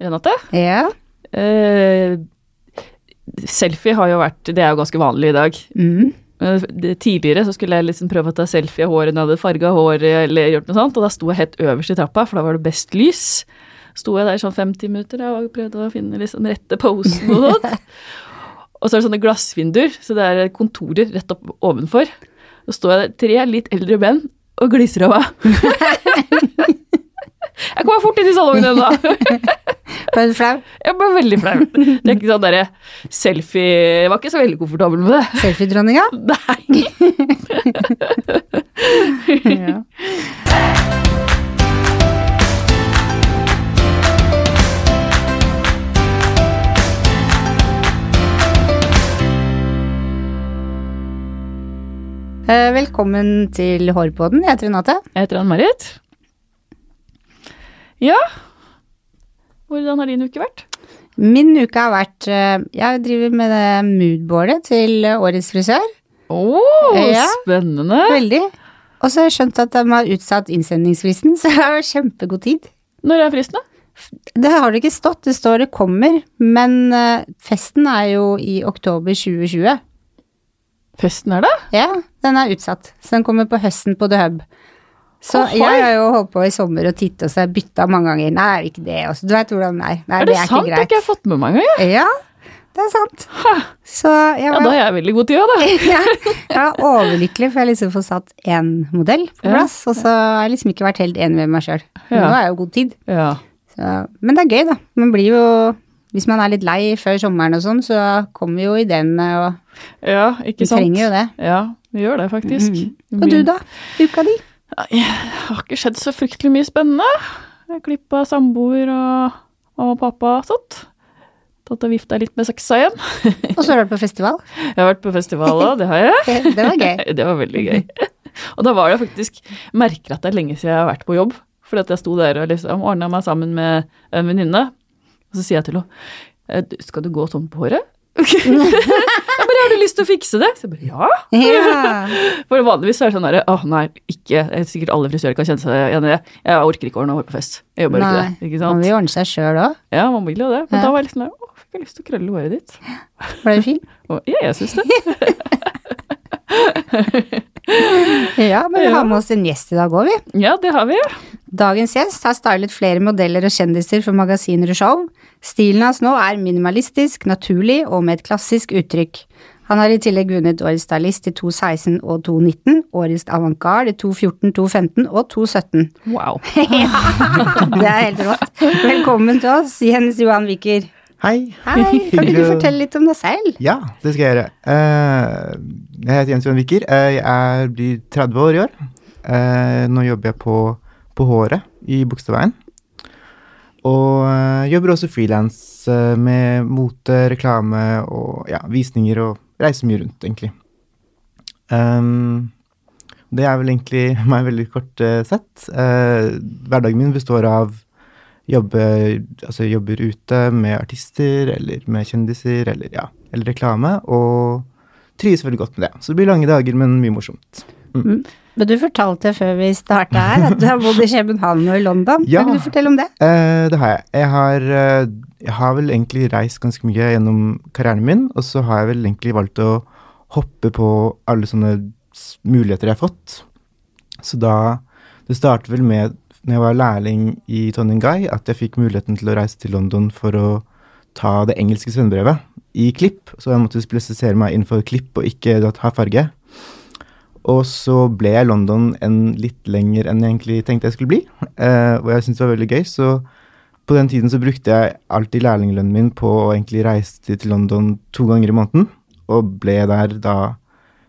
Renate. Ja. Uh, selfie har jo vært Det er jo ganske vanlig i dag. Mm. Uh, det- Tidligere så skulle jeg liksom prøve å ta selfie av håret når jeg hadde farga håret eller gjort noe sånt, og da sto jeg helt øverst i trappa, for da var det best lys. Sto jeg der sånn 50 minutter og prøvde å finne liksom rette posen og sånt. Og så er det sånne glassvinduer, så det er kontorer rett opp ovenfor. Så står jeg der, tre litt eldre menn og gliser av meg. Jeg kommer fort inn i salongen ennå. Ble du flau? Jeg ble veldig flau. Det er ikke sånn derre selfie Jeg var ikke så veldig komfortabel med det. Selfiedronninga? Nei. Ja. Eh, Velkommen til Hårpodden. Jeg heter Renate. Jeg heter Ann-Marit. Ja, hvordan har din uke vært? Min uke har vært eh, Jeg driver med det moodboardet til årets frisør. Å, Ja. spennende. Veldig. Og så har jeg skjønt at de har utsatt innsendingsfristen, så jeg har kjempegod tid. Når er fristen, da? Det har det ikke stått, det står det kommer, men eh, festen er jo i oktober 2020. Festen er det? Ja, den er utsatt, så den kommer på høsten på The Hub. Så Ohoi. jeg har jo holdt på i sommer og titte og så har jeg bytta mange ganger. Nei, det er ikke det også. Du vet hvordan det er. Nei, er det, er sant? Det ikke har greit. ikke jeg fått med meg engang. jeg. Ja, det er sant. Jeg Ja, da er jeg veldig god tid òg, da. ja, jeg var overlykkelig, for jeg har liksom fått satt én modell på Ja. plass, og så har jeg liksom ikke vært helt enig med meg sjøl. Ja. Nå er jo god tid. Ja. Så, men det er gøy, da. Man blir jo Hvis man er litt lei før sommeren og sånn, så kommer jo ideene, og ja, ikke vi sant. trenger jo det. Ja, vi gjør det faktisk. Mm. Og du, da? Uka di? Det har ikke skjedd så fryktelig mye spennende. Jeg klippa samboer og, og pappa og sånt. Tatt og vifta litt med saksa igjen. Og så har du vært på festival? Jeg har vært på festival òg, det har jeg. Det var gøy. Det var veldig gøy. Og da var det faktisk Merker at det er lenge siden jeg har vært på jobb. Fordi at jeg sto der og liksom ordna meg sammen med en venninne. Og så sier jeg til henne «Eh, Skal du gå sånn på håret? jeg bare, har du lyst til å fikse det? Så jeg bare, ja. Yeah. For vanligvis så er det sånn derre Åh, nei, ikke Sikkert alle frisører kan kjenne seg igjen i det. Jeg orker ikke å ordne hår på fest. Jeg bare Nei, ikke det. Ikke sant? man vil ordne seg sjøl òg. Ja, man vil jo det. Men Ja. da var jeg liksom der Å, fikk jeg lyst til å krølle håret ditt? Ble du fin? Og, ja, jeg syns det. Ja, men vi Ja. har med oss en gjest i dag òg, vi. Ja, det har vi. Dagens gjest har stylet flere modeller og kjendiser for magasiner og show. Stilen hans nå er minimalistisk, naturlig og med et klassisk uttrykk. Han har i tillegg vunnet Årets stylist i 2016 og 2019, Årets avantgarde i 2014, 2015 og 2017. Wow. Det er helt rått. Velkommen til oss, Jens Johan Wiker. Hei. Hei, kan ikke du fortelle litt om deg selv? Ja, det skal jeg gjøre. Eh, jeg heter Jens Johan Wicker. Eh, jeg er, blir 30 år i år. Eh, nå jobber jeg på, på Håret i Bogstadveien. Og jobber også frilans med mote, reklame og ja, visninger og reiser mye rundt, egentlig. Um, det er vel egentlig meg veldig kort sett. Hverdagen min består av jobbe, altså jobber ute med artister eller med kjendiser eller, ja, eller reklame, og trives veldig godt med det. Så det blir lange dager, men mye morsomt. Men du fortalte før vi starta her at du har bodd i København og i London. Ja. Kan du fortelle om det? Eh, det har jeg. Jeg har, eh, jeg har vel egentlig reist ganske mye gjennom karrieren min, og så har jeg vel egentlig valgt å hoppe på alle sånne muligheter jeg har fått. Så da Det startet vel med når jeg var lærling i Tony Guy, at jeg fikk muligheten til å reise til London for å ta det engelske svennebrevet i klipp. Så jeg måtte spesifisere meg innenfor klipp og ikke ha farge. Og så ble jeg i London en litt lenger enn jeg egentlig tenkte jeg skulle bli. Eh, og jeg syntes det var veldig gøy, så på den tiden så brukte jeg alltid lærlinglønnen min på å egentlig reise til London to ganger i måneden. Og ble der da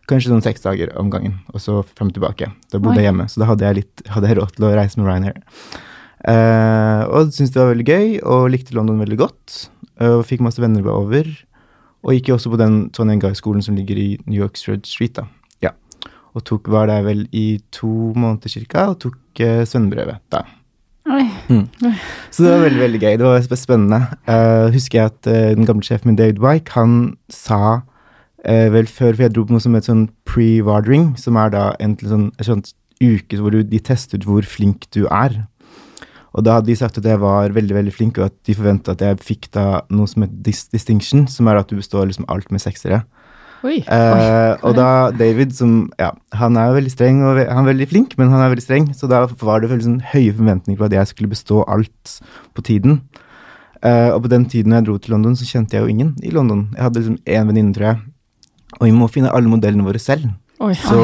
kanskje sånn seks dager om gangen, og så frem og tilbake. Da bodde Oi. jeg hjemme, så da hadde jeg, litt, hadde jeg råd til å reise med Ryanair. Uh, og syntes det var veldig gøy, og likte London veldig godt. Uh, og fikk masse venner over. Og gikk jo også på den Tony Guy-skolen som ligger i New York Street, Street da. Ja. Og tok, var der vel i to måneder cirka, og tok uh, svennebrevet da. Oi. Så det var veldig veldig gøy. Det var spennende. Uh, husker jeg at uh, den gamle sjefen min, David Wyke, han sa eh, vel før For jeg dro på noe som heter sånn pre-wardering, som er da en sånn, en sånn uke hvor du, de tester ut hvor flink du er. Og da hadde de sagt at jeg var veldig veldig flink, og at de forventa at jeg fikk da noe som heter dis distinction, som er at du består liksom alt med seksere. Oi. Eh, og da David, som ja, han er jo veldig streng og ve han er veldig flink, men han er veldig streng, så da var det sånn høye forventninger på at jeg skulle bestå alt på tiden. Eh, og på den tiden jeg dro til London, så kjente jeg jo ingen i London. Jeg hadde liksom én venninne, tror jeg. Og vi må finne alle modellene våre selv. Oi. Så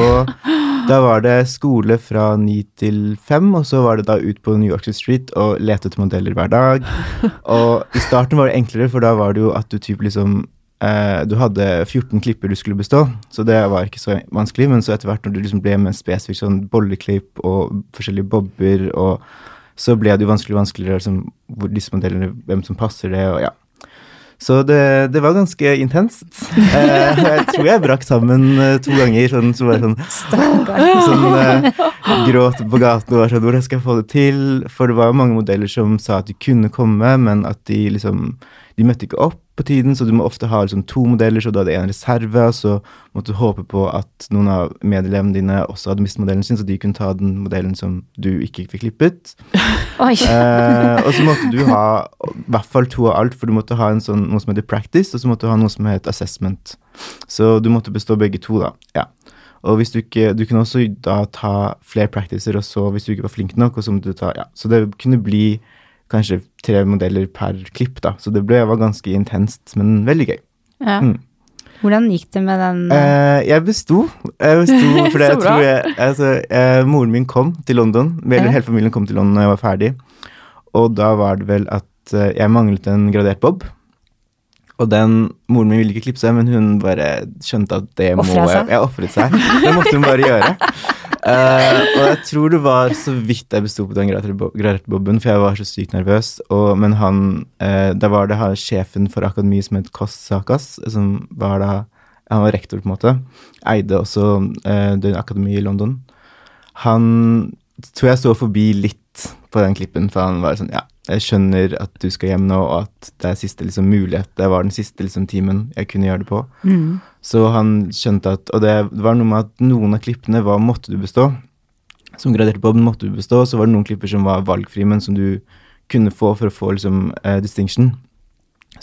da var det skole fra ni til fem, og så var det da ut på New York Street og lete etter modeller hver dag. Og i starten var det enklere, for da var det jo at du typ liksom eh, Du hadde 14 klipper du skulle bestå, så det var ikke så vanskelig. Men så etter hvert når du liksom ble med spesifikt sånn bolleklipp og forskjellige bobber, og så ble det jo vanskelig vanskeligere liksom, hvor disse modellene, hvem som passer det, og ja. Så det, det var ganske intenst. Eh, jeg tror jeg brakk sammen eh, to ganger. Sånn, så var det sånn, sånn eh, gråt på gaten og var sånn Hvordan skal jeg få det til? For det var jo mange modeller som sa at de kunne komme, men at de liksom De møtte ikke opp på tiden, så du må ofte ha liksom to modeller, så du hadde en reserve, så måtte du håpe på at noen av medelevene dine også hadde mistet modellen sin, så de kunne ta den modellen som du ikke fikk klippet. Oi. Eh, og så måtte du ha i hvert fall to av alt, for du måtte ha en sånn, noe som heter practice, og så måtte du ha noe som heter assessment. Så du måtte bestå begge to, da. Ja. Og hvis du ikke Du kunne også da ta flere practicer, og så, hvis du ikke var flink nok, og så måtte du ta Ja. Så det kunne bli kanskje tre modeller per klipp, da. Så det ble, var ganske intenst, men veldig gøy. Ja. Mm. Hvordan gikk det med den Eh, jeg besto. Jeg besto for det, jeg tror jeg, altså, eh, Moren min kom til London, eller hele familien kom til London da jeg var ferdig. Og da var det vel at eh, jeg manglet en gradert bob. Og den Moren min ville ikke klippe seg, men hun bare skjønte at det må Offret jeg seg? Jeg ofret seg. Det måtte hun bare gjøre. Eh, og jeg tror det var så vidt jeg besto på den graderte boben, for jeg var så sykt nervøs. Og, men han uh, Da var det her sjefen for akademiet som het Kos Sakas, som var da Han var rektor, på en måte. Eide også uh, det akademiet i London. Han tror jeg så forbi litt på den klippen, for han var sånn Ja, jeg skjønner at du skal hjem nå, og at det er siste liksom, mulighet. Det var den siste liksom, timen jeg kunne gjøre det på. Mm. Så han skjønte at Og det var noe med at noen av klippene var måtte du bestå. Som graderte på måtte du bestå. Så var det noen klipper som var valgfri, men som du kunne få for å få liksom uh, distinction.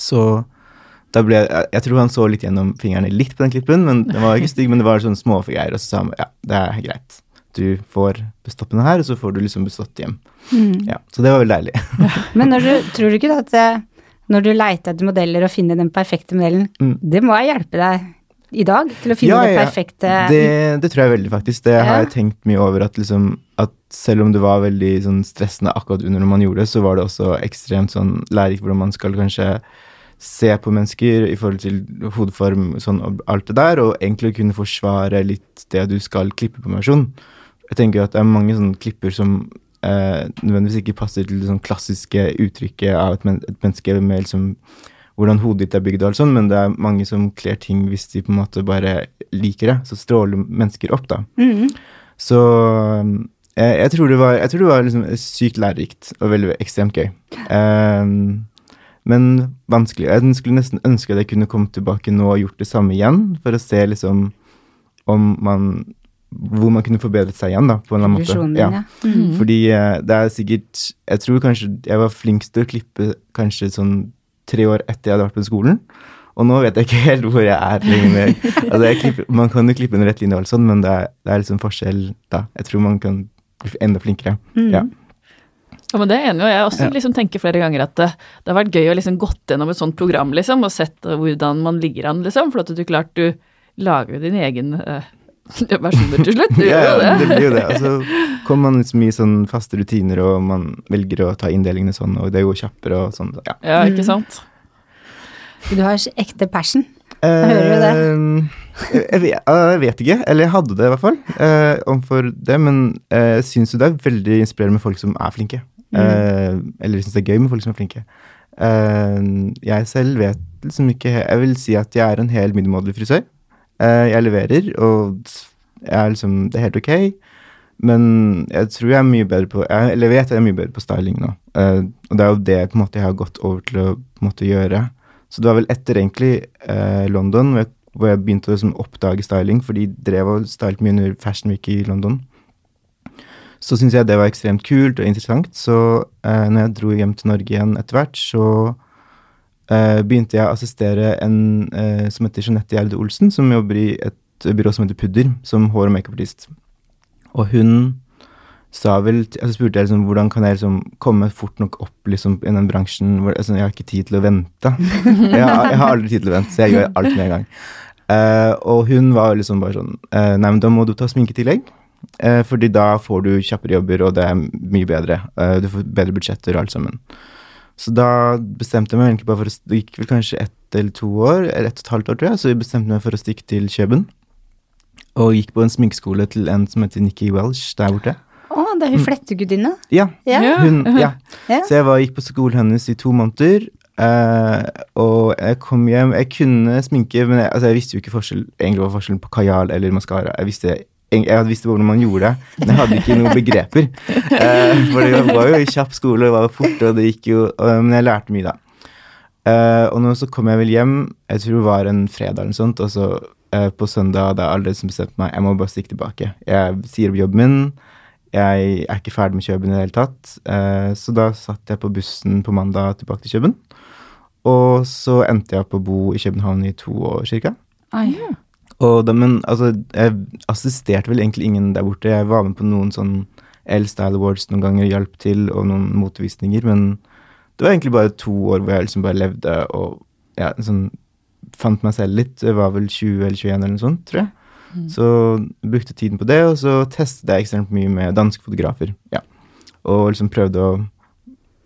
Så da ble jeg Jeg tror han så litt gjennom fingrene litt på den klippen, men den var ikke stygg, men det var sånne smågreier. Og så sa han ja, det er greit. Du får bestått den her, og så får du liksom bestått hjem. Mm. Ja, Så det var veldig deilig. Men du, tror du ikke da at eh, når du leiter etter modeller og finner den perfekte modellen, Mm. det må jeg hjelpe deg i dag til å finne Ja, det ja, ja. perfekte Det, det tror jeg veldig, faktisk. Det har jeg tenkt mye over. At, liksom, at selv om det var veldig sånn, stressende akkurat under når man gjorde det, så var det også ekstremt sånn lærerikt hvordan man skal kanskje se på mennesker i forhold til hodeform sånn, og alt det der, og egentlig kunne forsvare litt det du skal klippe på versjon. Jeg tenker at det er mange sånne klipper som eh, nødvendigvis ikke passer til det sånn klassiske uttrykket av et, men et menneske med liksom hvordan hodet ditt er bygd og alt sånn, men det er mange som kler ting hvis de på en måte bare liker det. Så stråler mennesker opp, da. Mm. Så jeg, jeg tror det var, tror det var liksom sykt lærerikt og veldig ekstremt gøy. Um, men vanskelig. Jeg skulle nesten ønske at jeg kunne kommet tilbake nå og gjort det samme igjen, for å se liksom om man Hvor man kunne forbedret seg igjen, da, på en eller annen måte. Ja. Mhm. Fordi eh, det er sikkert Jeg tror kanskje jeg var flinkst til å klippe kanskje sånn tre år etter jeg hadde vært på skolen. Og nå vet jeg ikke helt hvor jeg er lenger. altså, jeg klipper, man kan jo klippe en rett linje og alt sånn, men det er, det er liksom forskjell da. Jeg tror man kan bli enda flinkere. Mm. Ja. Ja, men det er enig, og jeg også Ja. liksom tenker flere ganger at det, det har vært gøy å liksom gått gjennom et sånt program liksom, og sett hvordan man ligger an, liksom, for at du klart du lager jo din egen eh, versjoner til slutt. Ja, gjør jo ja, det det. blir jo det. Og så kommer man i så mye sånn faste rutiner, og man velger å ta inndelingene sånn, og det går kjappere og sånn. Ja. Ja, ikke sant. Du har ekte passion. Hører du det? Eh, Jeg vet, jeg vet ikke, eller jeg hadde det i hvert fall, eh, omfor det, men eh, jeg syns jo det er veldig inspirerende med folk som er flinke. Eh, eller jeg syns det er gøy med folk som er flinke. Eh, jeg selv vet liksom ikke Jeg vil si at jeg er en hel middelmådig frisør. Eh, jeg leverer, og jeg er liksom Det er helt ok. Men jeg tror jeg er mye bedre på jeg, Eller vet jeg er mye bedre på styling nå. Eh, og det er jo det på en måte jeg har gått over til å måte gjøre. Så det var vel etter egentlig eh, London hvor jeg, hvor jeg begynte å liksom, oppdage styling, for de drev og stylet mye under Fashion Week i London. så syntes jeg det var ekstremt kult og interessant. Så eh, når jeg dro hjem til Norge igjen etter hvert, så begynte jeg å assistere en eh, som heter Jeanette Gjerde Olsen, som jobber i et byrå som heter Pudder, som hår- og makeupartist. Og hun sa vel altså spurte jeg liksom hvordan kan jeg liksom komme fort nok opp liksom i den bransjen hvor altså, jeg har ikke tid til å vente. Jeg, har- jeg har aldri tid til å vente, så jeg gjør alt med en gang. Uh, og hun var liksom bare sånn uh, Nei, men da må du ta sminketillegg. Uh, fordi da får du kjappere jobber, og det er mye bedre. Uh, du får bedre budsjetter og alt sammen. Så da bestemte jeg meg egentlig bare for å Det gikk vel kanskje ett eller to år, eller ett og et halvt år, tror jeg, så jeg bestemte meg for å stikke til Kjøben. Og gikk på en sminkeskole til en som heter Nikki Welsh der borte. Å, det er hun flettegudinne. Ja, Ja. Ja. hun, ja. Ja. Så jeg var, gikk på skolen hennes i to måneder. eh, og jeg kom hjem Jeg kunne sminke, men jeg, altså jeg visste jo ikke forskjell, egentlig var forskjellen på kajal eller maskara. Jeg visste, jeg, visste hvordan man gjorde det, men jeg hadde ikke noen begreper. Uh, for det var jo i kjapp skole, det var jo fort, og det gikk jo uh, Men jeg lærte mye da. Uh, og nå så kom jeg vel hjem, jeg tror det var en fredag eller noe sånt, og så eh, på søndag hadde jeg allerede bestemt meg, jeg må bare stikke tilbake. Jeg sier opp jobben min, jeg er ikke ferdig med Kjøben i det hele tatt. Eh, så da satt jeg på bussen på mandag tilbake til Kjøben. Og så endte jeg opp å bo i København i to år cirka. Oi. Og da, men altså, jeg assisterte vel egentlig ingen der borte. Jeg var med på noen sånn L-Style Awards noen ganger, hjalp til, og noen motvisninger, men det var egentlig bare to år hvor jeg liksom bare levde og ja, sånn fant meg selv litt. Jeg var vel 20 eller 21 eller noe sånt, tror jeg. Så brukte tiden på det, og så testet jeg ekstremt mye med danske fotografer. Ja. Og liksom prøvde å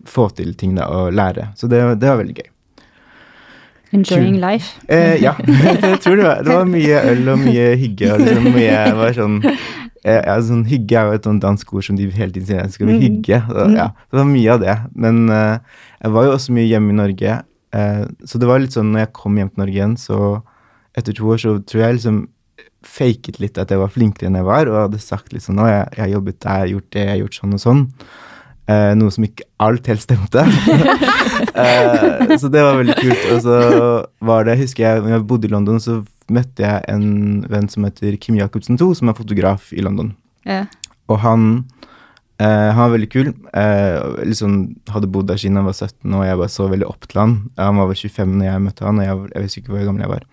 få til ting da, og lære. Så det, det var veldig gøy. Enjoying life. Eh, ja, jeg tror det var, det var mye øl og mye hygge. Og liksom mye var sånn, eh, ja, sånn Hygge er jo et sånt dansk ord som de hele tiden sier. Skal vi hygge? Så, ja, det var mye av det. Men eh, jeg var jo også mye hjemme i Norge. Eh, så det var litt sånn når jeg kom hjem til Norge igjen, så etter to år så tror jeg liksom faket litt at jeg var flinkere enn jeg var, og hadde sagt litt sånn Å, jeg, jeg har jobbet der, gjort det, jeg har gjort sånn og sånn. Eh, noe som ikke alt helt stemte. eh, så det var veldig kult. Og så var det, husker jeg, når jeg bodde i London, så møtte jeg en venn som heter Kim Jacobsen 2, som er fotograf i London. Ja. Og han, eh, han var veldig kul. Eh, liksom hadde bodd der siden han var 17, og jeg bare så veldig opp til han. Han var vel 25 når jeg møtte han, og jeg, jeg husker ikke hvor gammel jeg var.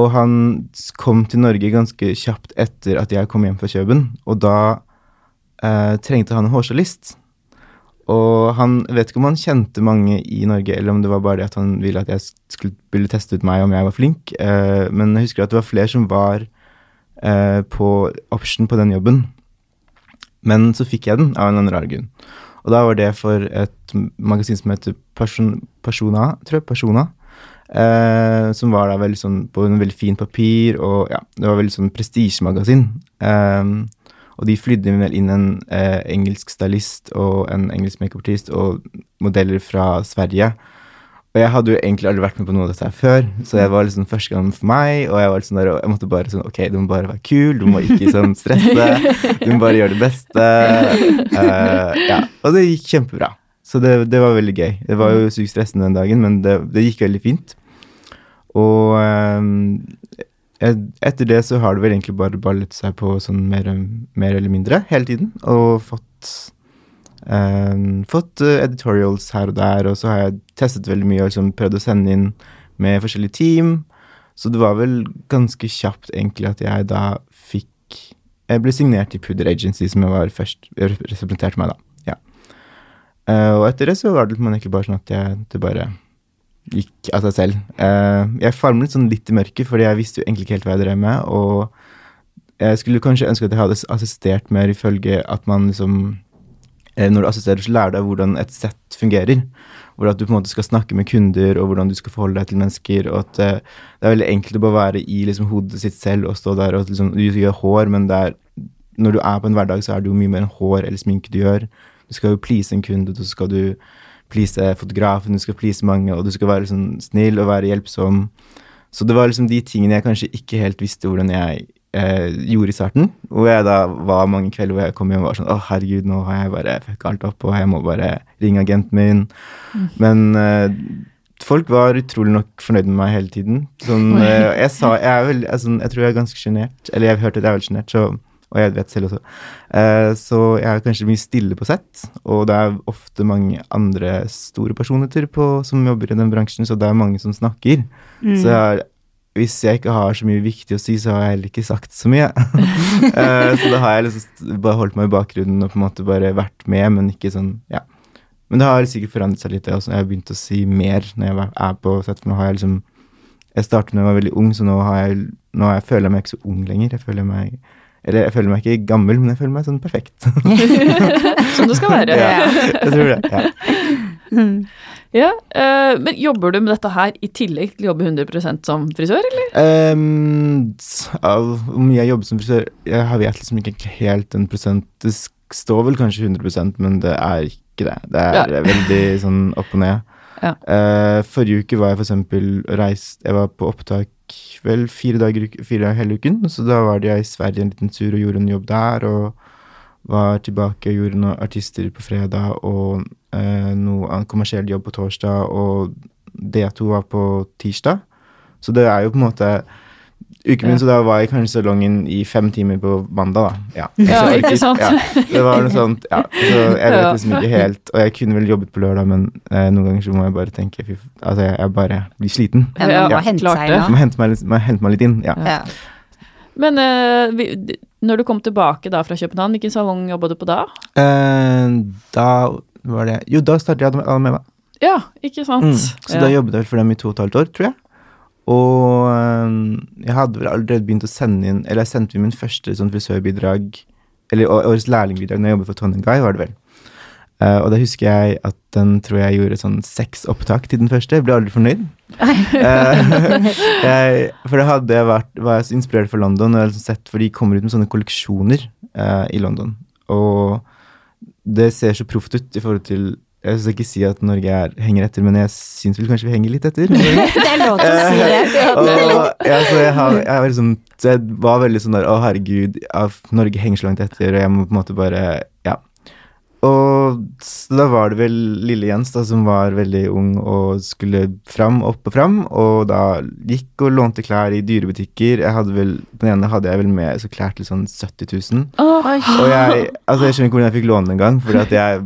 Og han kom til Norge ganske kjapt etter at jeg kom hjem fra Kjøben, og da eh, trengte han en hårstylist. Og han vet ikke om han kjente mange i Norge, eller om det var bare det at han ville at jeg skulle ville teste ut meg om jeg var flink. Eh, men jeg husker at det var flere som var eh, på option på den jobben. Men så fikk jeg den av en eller annen rar grunn. Og da var det for et magasin som heter Person, Persona, tror jeg. Persona. Eh, som var da veldig sånn på en veldig fin papir, og ja, det var veldig sånn prestisjemagasin. Eh, og de flydde vel inn en eh, engelsk stylist og en engelsk makeupartist og modeller fra Sverige. Og jeg hadde jo egentlig aldri vært med på noe av dette her før, så det var liksom første gang for meg. Og jeg var liksom der, og jeg måtte bare sånn Ok, du må bare være kul, du må ikke sånn stresse. Du må bare gjøre det beste. Uh, ja, Og det gikk kjempebra. Så det, det var veldig gøy. Det var jo sykt stressende den dagen, men det, det gikk veldig fint. Og et- etter det så har det vel egentlig bare ballet seg på sånn mer, mer eller mindre hele tiden. Og fått eh, fått eh, editorials her og der, og så har jeg testet veldig mye og liksom prøvd å sende inn med forskjellige team. Så det var vel ganske kjapt egentlig at jeg da fikk Jeg ble signert i Pudder Agency, som jeg var først representerte meg, da. Ja. Eh, og etter det så var det man egentlig bare sånn at jeg, det bare gikk av seg selv. Eh, jeg famlet sånn litt i mørket, fordi jeg visste jo egentlig ikke helt hva jeg drev med. Og jeg skulle kanskje ønske at jeg hadde assistert mer ifølge at man liksom eh, Når du assisterer, så lærer du deg hvordan et sett fungerer. Hvor at du på en måte skal snakke med kunder, og hvordan du skal forholde deg til mennesker. Og at eh, det er veldig enkelt å bare være i liksom, hodet sitt selv og stå der og liksom, Du gjør hår, men er, når du er på en hverdag, så er det jo mye mer enn hår eller sminke du gjør. Du skal jo please en kunde, så skal du please fotografen, du skal please mange, og du skal være sånn snill og være hjelpsom. Så det var liksom de tingene jeg kanskje ikke helt visste hvordan jeg eh, gjorde i starten. Hvor jeg da var mange kvelder hvor jeg kom hjem og var sånn Å, herregud, nå har jeg bare fucka alt opp, og jeg må bare ringe agenten min. Men eh, folk var utrolig nok fornøyd med meg hele tiden. Sånn, eh, jeg sa Jeg er vel sånn, jeg tror jeg er ganske sjenert. Eller jeg har hørt at jeg er veldig sjenert, så og jeg vet selv også. Eh, så jeg er kanskje mye stille på sett, og det er ofte mange andre store personligheter på, som jobber i den bransjen, så det er mange som snakker. Så jeg hvis jeg ikke har så mye viktig å si, så har jeg heller ikke sagt så mye. Eh, så da har jeg liksom bare holdt meg i bakgrunnen og på en måte bare vært med, men ikke sånn, ja. Men det har sikkert forandret seg litt. Jeg har begynt å si mer når jeg er på sett. For nå har jeg liksom Jeg startet da jeg var veldig ung, så nå, har jeg, nå har jeg, føler jeg meg ikke så ung lenger. Jeg føler meg Eller jeg føler meg ikke gammel, men jeg føler meg sånn perfekt. Som det skal være. ja, jeg tror det. ja. Ja, uh, Men jobber du med dette her i tillegg til å jobbe 100 som frisør, eller? Um, hvor mye jeg jobber som frisør Jeg har vet liksom ikke helt en prosent. Det står vel kanskje 100 men det er ikke det. Det er Ja. veldig sånn opp og ned. Ja. Uh, forrige uke var jeg for eksempel reist Jeg var på opptak vel fire dager, fire hele uken, så da var jeg i Sverige en liten tur og gjorde en jobb der, og var tilbake og gjorde noen artister på fredag og eh, noe kommersiell jobb på torsdag, og D2 var på tirsdag. Så det er jo på en måte uken min, Ja. så da var jeg kanskje i salongen i fem timer på mandag, da. Ja, Ja, ikke sant? Ja, det var noe sånt, ja. Så jeg vet Ja. liksom ikke helt Og jeg kunne vel jobbet på lørdag, men eh, noen ganger så må jeg bare tenke fy, Altså, jeg, jeg bare blir sliten. Ja, Ja, må hente seg det. Må hente meg, må hente meg litt inn. Ja. Ja. Men eh, vi, når du kom tilbake da fra København, hvilken salong jobba du på da? Eh, da var det Jo, da startet jeg med Alameva. Ja, ikke sant? Mm. Så ja. da jobbet jeg vel for dem i to og et halvt år, tror jeg. Og jeg hadde vel allerede begynt å sende inn Eller jeg sendte inn min første sånn frisørbidrag Eller årets lærlingbidrag når jeg jobbet for Trondheim Guy, var det vel. Uh, og da husker jeg at den tror jeg gjorde sånn seks opptak til den første. Jeg ble aldri fornøyd. uh, jeg, for det hadde jeg vært var jeg så inspirert for London, og jeg liksom sett, for de kommer ut med sånne kolleksjoner uh, i London. Og det ser så proft ut i forhold til Jeg skal ikke si at Norge er, henger etter, men jeg syns vel kanskje vi henger litt etter. Det er lov til å si det. og ja, så jeg, har, jeg, liksom, så jeg var veldig sånn der Å, herregud, ja, Norge henger så langt etter, og jeg må på en måte bare Ja. Og da var det vel lille Jens da som var veldig ung og skulle fram, opp og fram, og da gikk og lånte klær i dyrebutikker. Jeg hadde vel, på den ene hadde jeg vel med så klær til sånn 70 000. Oh, Og jeg, altså jeg skjønner ikke hvordan jeg fikk låne engang, for jeg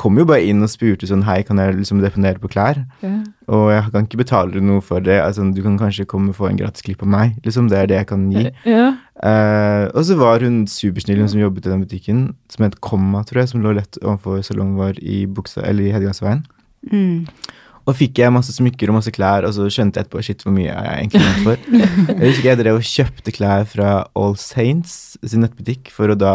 kom jo bare inn og spurte sånn Hei, kan jeg liksom deponere på klær? Yeah. Og jeg kan ikke betale noe for det. Altså, du kan kanskje komme og få en gratis klipp av meg. Liksom, det er det jeg kan gi. Yeah. Uh, og så var hun supersnill, hun som jobbet i den butikken, som het Komma, tror jeg, som lå lett overfor salongen vår i Buksa, eller i Hedgangsveien. Mm. Og fikk jeg masse smykker og masse klær, og så skjønte jeg etterpå shit hvor mye jeg egentlig ment for. Jeg husker jeg drev og kjøpte klær fra All Saints sin nettbutikk for å da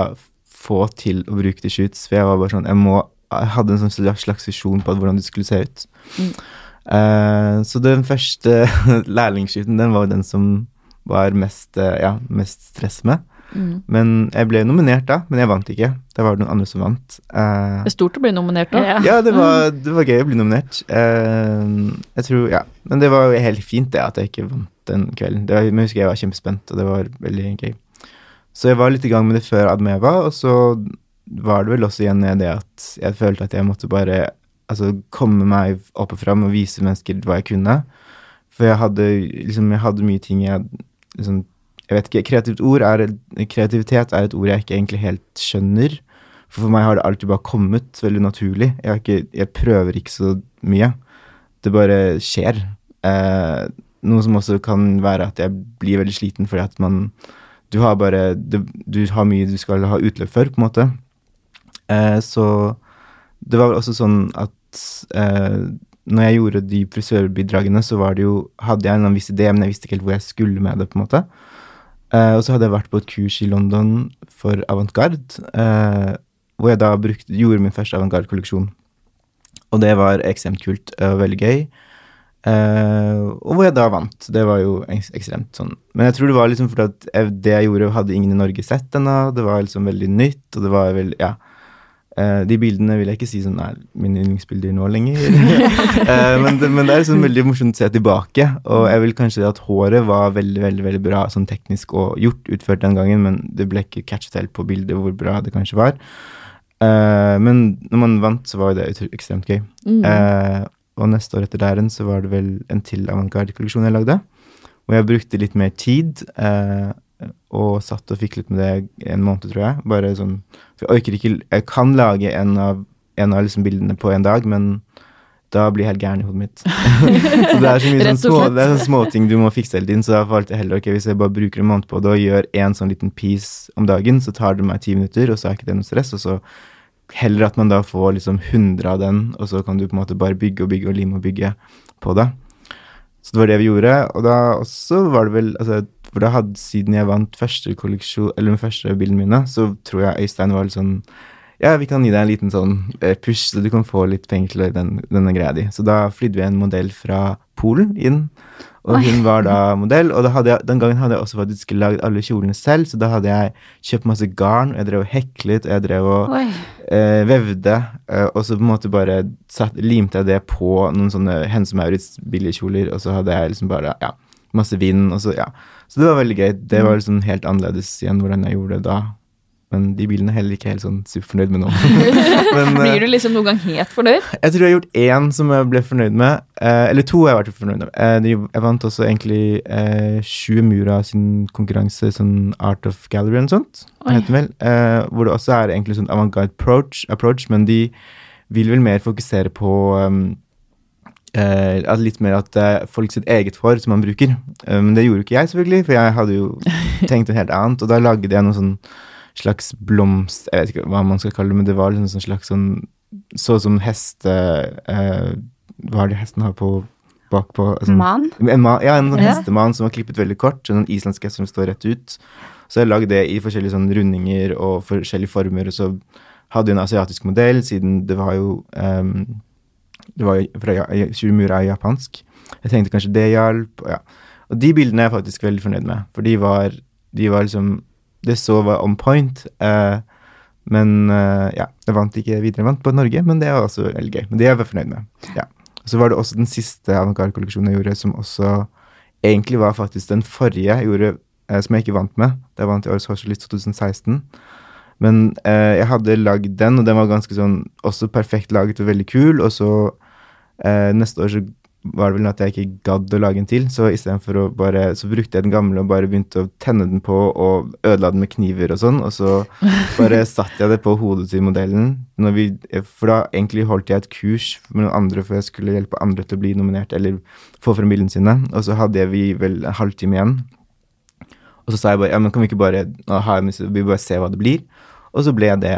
få til å bruke til shoots, for jeg var bare sånn Jeg må hadde en sånn slags visjon på hvordan det skulle se ut. Mm. Uh, så den første lærlingskiften, den var den som var mest, eh, ja, mest stress med. Mm. Men jeg ble nominert da, men jeg vant ikke. Da var det noen andre som vant. Uh, Det er stort å bli nominert da. Ja. ja, det var, det var gøy å bli nominert. Uh, jeg tror, ja. Men det var jo helt fint det at jeg ikke vant den kvelden. Det var, men jeg husker jeg var kjempespent, og det var veldig gøy. Så jeg var litt i gang med det før Admeva, og så var det vel også igjen det at jeg følte at jeg måtte bare altså, komme meg opp og fram og vise mennesker hva jeg kunne. For jeg hadde liksom, jeg hadde mye ting jeg liksom, Jeg vet ikke, kreativt ord er, kreativitet er et ord jeg ikke egentlig helt skjønner. For for meg har det alltid bare kommet veldig naturlig. Jeg, ikke, jeg prøver ikke så mye. Det bare skjer. Eh, noe som også kan være at jeg blir veldig sliten fordi at man Du har bare det, Du har mye du skal ha utløp for, på en måte. Eh, så det var vel også sånn at eh, når jeg gjorde de frisørbidragene, så var det jo Hadde jeg en viss idé, men jeg visste ikke helt hvor jeg skulle med det, på en måte. Eh, og så hadde jeg vært på et kurs i London for avantgarde, eh, hvor jeg da brukte, gjorde min første avantgarde-kolleksjon. Og det var ekstremt kult og veldig gøy. Eh, og hvor jeg da vant. Det var jo ekstremt sånn. Men jeg tror det var liksom fordi at det jeg gjorde, hadde ingen i Norge sett ennå. Det var liksom veldig nytt, og det var veldig Ja. Eh, de bildene vil jeg ikke si sånn er mine yndlingsbilder nå lenger. uh, men, det, men det er liksom veldig morsomt å se tilbake. Og jeg vil kanskje si at håret var veldig veldig, veldig bra sånn teknisk og gjort, utført den gangen, men det ble ikke catchet helt på bildet hvor bra det kanskje var. Uh, men når man vant, så var jo det ekstremt gøy. Mm. Og neste år etter der igjen så var det vel en til avantgarde-kolleksjon jeg lagde. Hvor jeg brukte litt mer tid. Eh, og satt og fiklet med det en måned, tror jeg. Bare sånn For jeg orker ikke Jeg kan lage en av, en av liksom bildene på en dag, men da blir jeg helt gæren i hodet mitt. så det er så mye sånn små, det er sånn småting du må fikse hele tiden, så da valgte jeg heller ok, hvis jeg bare bruker en måned på det og gjør en sånn liten piece om dagen, så tar det meg ti minutter, og så er ikke det noe stress, og så heller at man da får liksom 100 av den, og så kan du på en måte bare bygge og bygge og lime og bygge på det. Så det var det vi gjorde, og da også var det vel altså, For da hadde, siden jeg vant første kolleksjon, eller de første bildene mine, så tror jeg Øystein var litt sånn Ja, vi kan gi deg en liten sånn eh, push, så du kan få litt penger til den, denne greia di. Så da flydde vi en modell fra Polen inn, og Oi. hun var da modell. Og da jeg, den gangen hadde jeg også faktisk lagd alle kjolene selv, så da hadde jeg kjøpt masse garn, og jeg drev og heklet, og jeg drev og eh, vevde, eh, og så på en måte bare satt, limte jeg det på noen sånne Hense Maurits billigkjoler, og så hadde jeg liksom bare, ja, masse vind, og så, ja. Så det var veldig gøy. Det var liksom helt annerledes igjen hvordan jeg gjorde det da. Men de bilene er heller ikke helt sånn superfornøyd med nå. Men eh, Blir du liksom noen gang helt fornøyd? jeg tror jeg har gjort én som jeg ble fornøyd med. Eh, eller to har jeg vært fornøyd med. Eh, jeg vant også egentlig eh, Sju Mura sin konkurranse, sånn Art of Gallery og sånt, heter vel. Hvor det også er egentlig sånn avantgarde approach, approach, men de vil vel mer fokusere på um, eh, litt mer at det er folk sitt eget hår som man bruker. Eh, men det gjorde jo ikke jeg, selvfølgelig, for jeg hadde jo tenkt noe helt annet. Og da lagde jeg noe sånn slags blomst Jeg vet ikke hva man skal kalle det, men det var liksom sånn slags sånn Så som heste eh, Hva er det hesten har på bakpå? Sånn, Man? en mann? ja, en sånn Ja. hestemann som var klippet veldig kort. En sånn islandsk hest som står rett ut. Så jeg lagde det i forskjellige sånn rundinger og forskjellige former. Og så hadde jeg en asiatisk modell, siden det var jo ehm, Det var fra Shurumura er japansk. Jeg tenkte kanskje det hjalp. Ja. og de bildene er jeg faktisk veldig fornøyd med, for de var, de var liksom Det så var on point. eh, men eh, ja, jeg vant ikke videre. Jeg vant på Norge, men det er også veldig gøy. Men det er jeg fornøyd med. Ja. Så var det også den siste avantgarde-kolleksjonen jeg gjorde, som også egentlig var faktisk den forrige jeg gjorde, eh, som jeg ikke vant med. Da vant i Årets Horselist 2016. Men eh, jeg hadde lagd den, og den var ganske sånn også perfekt laget og veldig kul. Og så eh, neste år så var det vel at jeg ikke gadd å lage en til, så istedenfor å bare Så brukte jeg den gamle og bare begynte å tenne den på og ødela den med kniver og sånn, og så bare satte jeg det på hodet til modellen. Vi, for da egentlig holdt jeg et kurs med noen andre for jeg skulle hjelpe andre til å bli nominert eller få frem bildene sine, og så hadde vi vel en halvtime igjen. Og så sa jeg bare ja, men kan vi ikke bare ha, vi bare se hva det blir? Og så ble det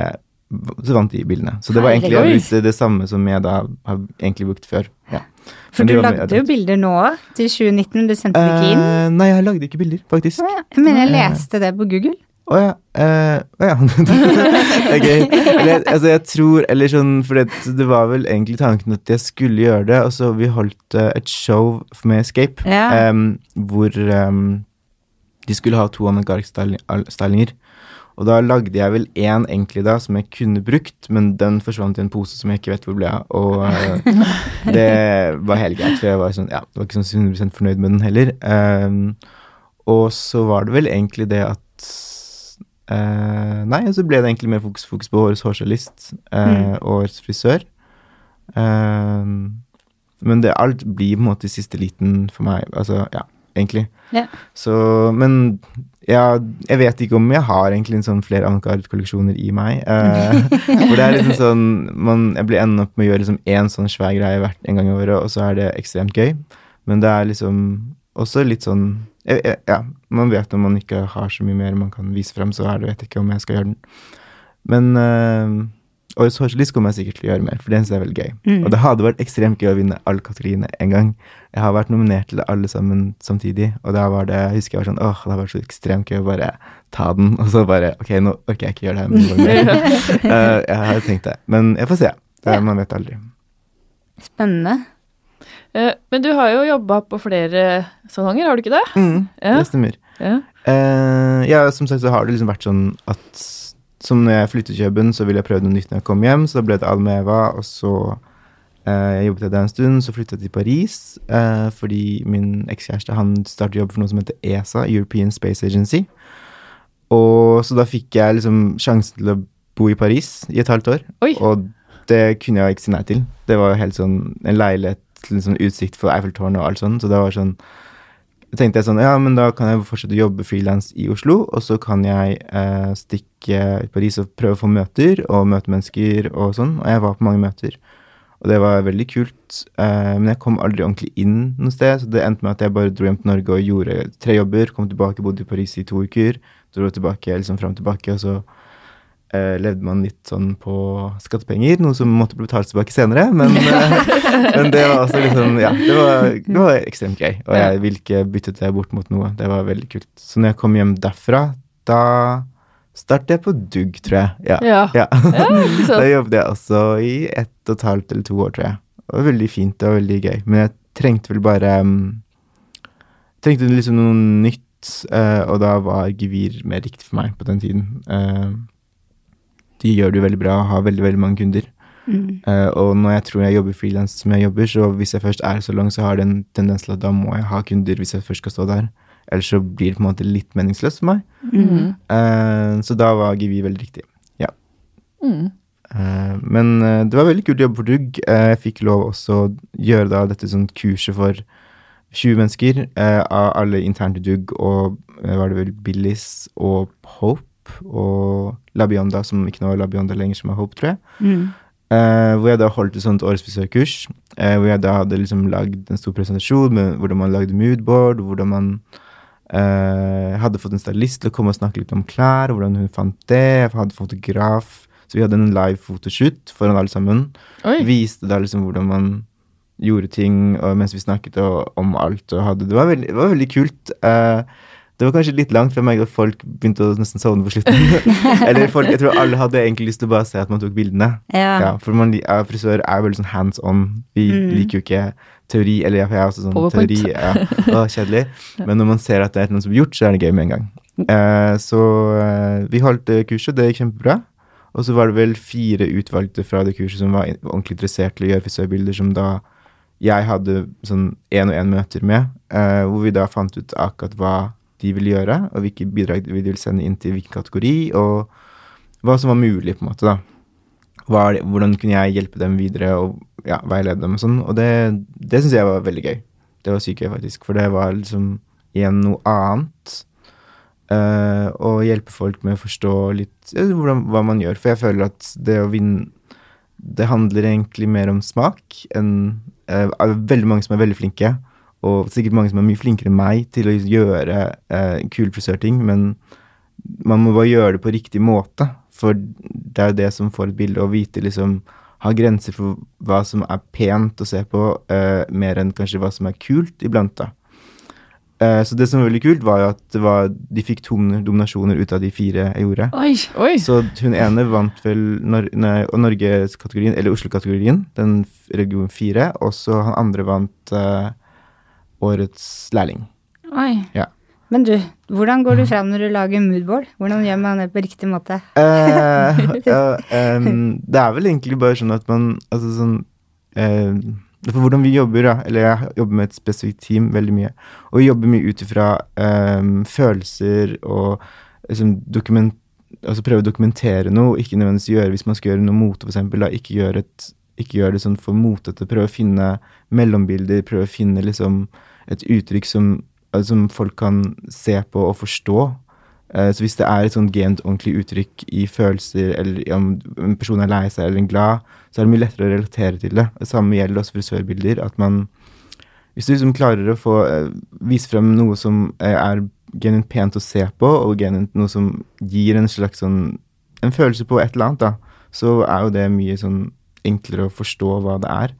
Så vant de bildene. Så det var egentlig det samme som jeg da har egentlig brukt før. Ja. For du lagde jo bilder nå til 2019, men du sendte det ikke inn. Uh, nei, jeg lagde ikke bilder, faktisk. Oh, ja. Jeg jeg leste det på Google. Å ja. eh, Å ja. er. Eller, altså, jeg tror Eller sånn For det, det var vel egentlig tanken at jeg skulle gjøre det, og så vi holdt uh, et show med Escape Ja. um, hvor um, de skulle ha to avantgarde-stylinger. Og da lagde jeg vel én da som jeg kunne brukt, men den forsvant i en pose som jeg ikke vet hvor ble av. Og uh, det var helt greit, for jeg var, sånn, ja, var ikke sånn 100 fornøyd med den heller. Em, og så var det vel egentlig det at uh, Nei, så ble det egentlig mer fokus, fokus på årets hårstylist uh, Mm. og årets frisør. Em, men det alt blir på en måte i siste liten for meg. Altså, ja, egentlig. Yeah. Så, men ja, jeg vet ikke om jeg har egentlig en sånn flere avantgarde-kolleksjoner i meg. Eh, for det er liksom sånn man, Jeg blir ender opp med å gjøre liksom sånn svær greie hvert en gang i året, og så er det ekstremt gøy. Men det er liksom også litt sånn jeg, jeg, Ja, man vet når man ikke har så mye mer man kan vise frem, så er det, vet jeg ikke om jeg skal gjøre den. Men uh, Årets sosialist kommer jeg sikkert til å gjøre mer, for det synes jeg er veldig gøy. Mm. Og det hadde vært ekstremt gøy å vinne alle kategoriene en gang. Jeg har vært nominert til det alle sammen samtidig, og da var det, jeg husker jeg var sånn åh, det har vært så ekstremt gøy å bare ta den, og så bare ok, nå orker jeg ikke gjøre det her. Men gang mer. Eh, jeg har tenkt det, men jeg får se. Det, Ja. Man vet aldri. Spennende. Uh, Men du har jo jobba på flere salonger, har du ikke det? Mm, Ja. Det stemmer. Ja. Uh, ja, som sagt så har det liksom vært sånn at som når jeg flyttet til København, så ville jeg prøve noe nytt når jeg kom hjem, så da ble det Almeva, og så eh, jeg jobbet der en stund, så flyttet jeg til Paris, eh, fordi min ekskjæreste, han startet jobb for noe som heter ESA, European Space Agency, og så da fikk jeg liksom sjansen til å bo i Paris i et halvt år, Oi. og det kunne jeg ikke si nei til. Det var jo helt sånn en leilighet til en sånn utsikt for Eiffeltårnet og alt sånt, så det var sånn tenkte jeg sånn, ja, men da kan jeg fortsette å jobbe frilans i Oslo, og så kan jeg eh, stikke i Paris og prøve å få møter og møte mennesker og sånn. Og jeg var på mange møter, og det var veldig kult. Eh, men jeg kom aldri ordentlig inn noe sted, så det endte med at jeg bare dro hjem til Norge og gjorde tre jobber, kom tilbake, bodde i Paris i to uker, dro tilbake, liksom fram og tilbake, og så eh, levde man litt sånn på skattepenger, noe som måtte bli betalt tilbake senere. Men, eh, men det var altså liksom Ja, det var, det var ekstremt gøy. Og jeg ville ikke byttet det bort mot noe. Det var veldig kult. Så når jeg kom hjem derfra, da startet jeg på Dugg, tror jeg. Ja. Ja. ja. Da jobbet jeg også i ett og et halvt eller to år, tror jeg. Det var veldig fint og veldig gøy. Men jeg trengte vel bare um, Trengte liksom noe nytt, uh, og da var gevir mer riktig for meg på den tiden. Eh, de gjør det jo veldig bra har veldig, veldig mange kunder. Mm. Uh, og når jeg tror jeg jobber frilans som jeg jobber, så hvis jeg først er så lang, så har det en tendens til at da må jeg ha kunder hvis jeg først skal stå der. Ellers så blir det på en måte litt meningsløst for meg. Mm. Uh, så da var Givi veldig riktig. Ja. Mm. Uh, men det var veldig kult å jobbe for Dugg. Jeg fikk lov også å gjøre da dette sånn kurset for 20 mennesker av alle internt i Dugg, og var det vel Billis og Hope og La Bionda, som ikke nå er Labionda lenger, som er Hope, tror jeg. Mm. Uh, hvor jeg da holdt et sånt årsbesøkkurs, Uh, hvor jeg da hadde liksom lagd en stor presentasjon med hvordan man lagde moodboard, hvordan man uh, hadde fått en stylist til å komme og snakke litt om klær, hvordan hun fant det. Jeg hadde fotograf, så vi hadde en live fotoshoot foran alle sammen. Oi. Viste da liksom hvordan man gjorde ting mens vi snakket og, om alt. Og hadde, det, var veldig, det var veldig kult. Eh, det var kanskje litt langt for meg at folk begynte å nesten sovne på slutten. Eller folk, jeg tror alle hadde egentlig lyst til å bare se at man tok bildene. Ja. Ja, for man, ja, frisør er veldig sånn hands on. Vi Mm. liker jo ikke teori, eller ja, for jeg er også sånn PowerPoint. teori. Ja, å, kjedelig. Men når man ser at det er noe som er gjort, så er det gøy med en gang. Eh, så eh, vi holdt det kurset, det gikk kjempebra. Og så var det vel fire utvalgte fra det kurset som var ordentlig interessert til å gjøre frisørbilder, som da jeg hadde sånn én og én møter med, eh, hvor vi da fant ut akkurat hva de ville gjøre, og hvilke bidrag de ville sende inn til hvilken kategori, og hva som var mulig, på en måte, da. Det- hvordan kunne jeg hjelpe dem videre og ja, veilede dem og sånn. Og det, det syns jeg var veldig gøy. Det var sykt gøy, faktisk. For det var liksom igjen noe annet. å hjelpe folk med å forstå litt uh, hvordan, hva man gjør. For jeg føler at det å vinne Det handler egentlig mer om smak enn er veldig mange som er veldig flinke. Og sikkert mange som er mye flinkere enn meg til å gjøre eh, kule frisørting, men man må bare gjøre det på riktig måte. For det er jo det som får et bilde, å vite liksom Ha grenser for hva som er pent å se på, eh, mer enn kanskje hva som er kult iblant, da. Eh, så det som var veldig kult, var jo at det var, de fikk to dominasjoner ut av de fire jeg gjorde. Oi. Oi. Så hun ene vant vel Nor nei, Norgeskategorien, eller Oslo-kategorien, den region fire, og så han andre vant eh, årets lærling. Oi. Ja. Men du, hvordan går du fram når du lager moodboard? Hvordan gjør man det på riktig måte? Eh, ja, eh, det er vel egentlig bare sånn at man Altså sånn eh, For hvordan vi jobber, da, eller jeg jobber med et spesifikt team veldig mye, og vi jobber mye ut ifra følelser og liksom dokument Altså prøve å dokumentere noe, ikke nødvendigvis gjøre hvis man skal gjøre noe mote, da, ikke gjøre, et, ikke gjøre det sånn for motete. Prøve å finne mellombilder, prøve å finne liksom et uttrykk som, altså, som folk kan se på og forstå. Eh, Så hvis det er et sånn gent ordentlig uttrykk i følelser, eller om en person er lei seg eller glad, så er det mye lettere å relatere til det. Det samme gjelder også frisørbilder. At man Hvis du liksom klarer å få eh, vise frem noe som eh, er genuint pent å se på, og genuint noe som gir en slags sånn En følelse på et eller annet, da, så er jo det mye sånn enklere å forstå hva det er.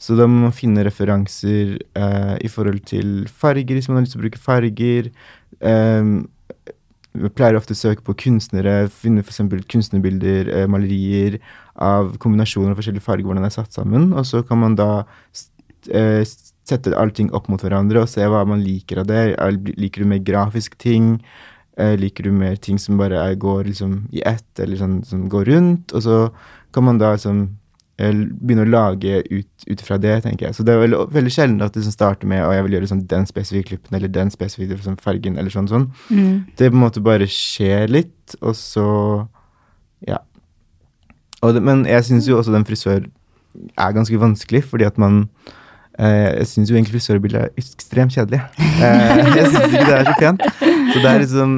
Så da må man finne referanser eh, i forhold til farger, hvis man har lyst til å bruke farger. Um, jeg pleier ofte å søke på kunstnere, finne f.eks. kunstnerbilder, eh, malerier av kombinasjoner av forskjellige farger, hvordan det er satt sammen. Og så kan man da eh, sette allting opp mot hverandre og se hva man liker av det. Er- Liker du mer grafiske ting? Eh, liker du mer ting som bare er, går liksom i ett, eller sånn som går rundt? Og så kan man da liksom eh, begynne å lage ut ut ifra det, tenker jeg. Så det er veldig, veldig sjelden at det som starter med å jeg vil gjøre sånn den spesifikke klippen, eller den spesifikke sånn fargen, eller sånn sånn. Mm. Det på en måte bare skjer litt, og så Ja. Og det, men jeg syns jo også den frisør er ganske vanskelig, fordi at man Eh, jeg syns jo egentlig frisørbildet er ekstremt kjedelig. Eh, jeg syns ikke det er så pent. Så det er liksom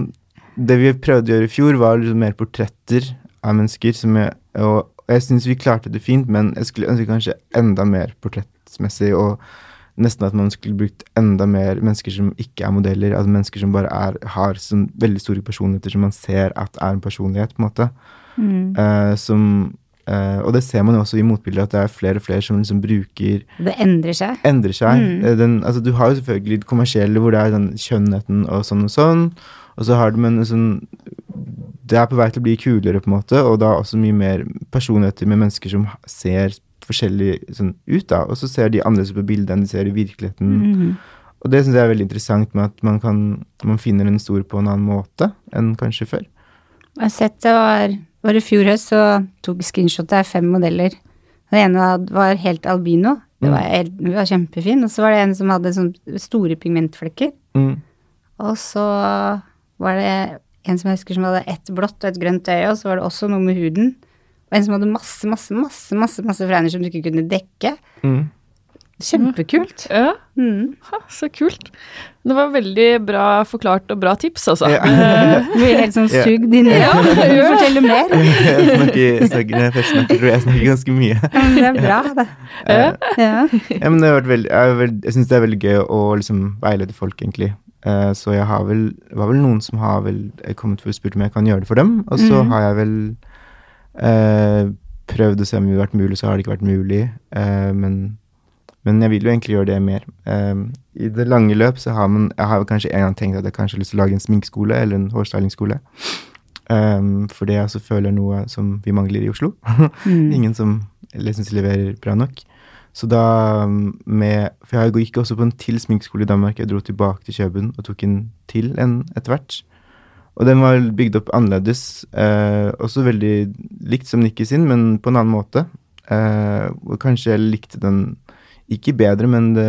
Det vi prøvde å gjøre i fjor, var liksom mer portretter av mennesker. Som jeg, og jeg syns vi klarte det fint, men jeg skulle ønske kanskje enda mer portrettmessig. Og nesten at man skulle brukt enda mer mennesker som ikke er modeller. Altså mennesker som bare er, har sånn veldig store personligheter som man ser at er en personlighet, på en måte. Mm. Uh, som Uh, Og det ser man jo også i motbildet, at det er flere og flere som liksom bruker Det endrer seg. endrer seg. Mm. Eh, Den, altså, du har jo selvfølgelig det kommersielle hvor det er den kjønnheten og sånn og sånn. Og så har du men sånn Det er på vei til å bli kulere, på en måte, og da også mye mer personligheter med mennesker som ser forskjellig sånn, ut, da. Og så ser de annerledes på bildet enn de ser i virkeligheten. Mhm. Og det syns jeg er veldig interessant med at man kan Man finner en stor på en annen måte enn kanskje før. Jeg har sett det var, var i fjor høst, så tok screenshot av fem modeller. Den ene var helt albino. Det var, helt, det var kjempefin. Og så var det en som hadde sånn store pigmentflekker. Mm. Og så var det en som jeg husker som hadde ett blått og et grønt øye, og så var det også noe med huden. Og en som hadde masse, masse, masse masse, masse fregner som du ikke kunne dekke. Mm. Kjempekult. Ja, Mm. ha, så kult. Det var veldig bra forklart og bra tips, altså. Ja. Du blir helt sånn sugd inn i det. Forteller mer. Jeg snakker, snakker, jeg først snakker, tror jeg jeg snakker ganske mye. Men det er bra, det. Ja. Ja. Ja, men det har vært veldig, jeg, jeg syns det er veldig gøy å liksom veilede folk, egentlig. Eh, så jeg har vel Det var vel noen som har vel kommet for og spurt om jeg kan gjøre det for dem. Og så mm. har jeg vel eh, prøvd å se om det har vært mulig, så har det ikke vært mulig. Eh, men, men jeg vil jo egentlig gjøre det mer. Eh, I det lange løp så har man Jeg har kanskje en gang tenkt at jeg kanskje har lyst til å lage en sminkeskole eller en hårstylingsskole. Um, for det jeg også føler er noe som vi mangler i Oslo. Mm. Ingen som eller syns leverer bra nok. Så da um, med For jeg gikk også på en til sminkeskole i Danmark. Jeg dro tilbake til Kjøben og tok en til en etter hvert. Og den var bygd opp annerledes. Eh, også veldig likt som Nikki sin, men på en annen måte. Eh, og kanskje jeg likte den ikke bedre, men det,